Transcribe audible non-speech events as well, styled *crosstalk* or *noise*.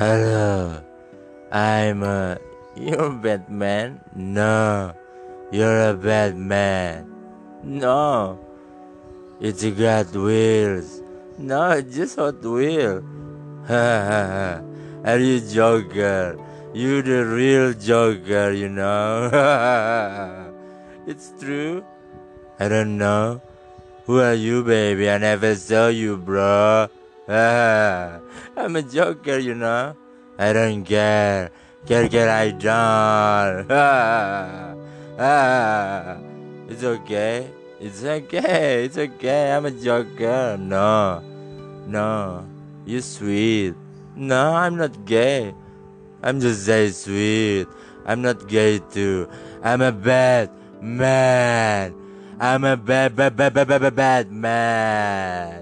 Hello, I'm a. You're Batman? No, you're a bad man. No, it's got wheels. No, it's just Hot Wheel. Ha ha ha. Are you Joker? You the real Joker, you know. *laughs* it's true. I don't know. Who are you, baby? I never saw you, bro. I'm a joker, you know. I don't care. Care, care, I don't. *laughs* it's okay. It's okay. It's okay. I'm a joker. No. No. You're sweet. No, I'm not gay. I'm just very sweet. I'm not gay too. I'm a bad man. I'm a bad, bad, bad, bad, bad, bad man.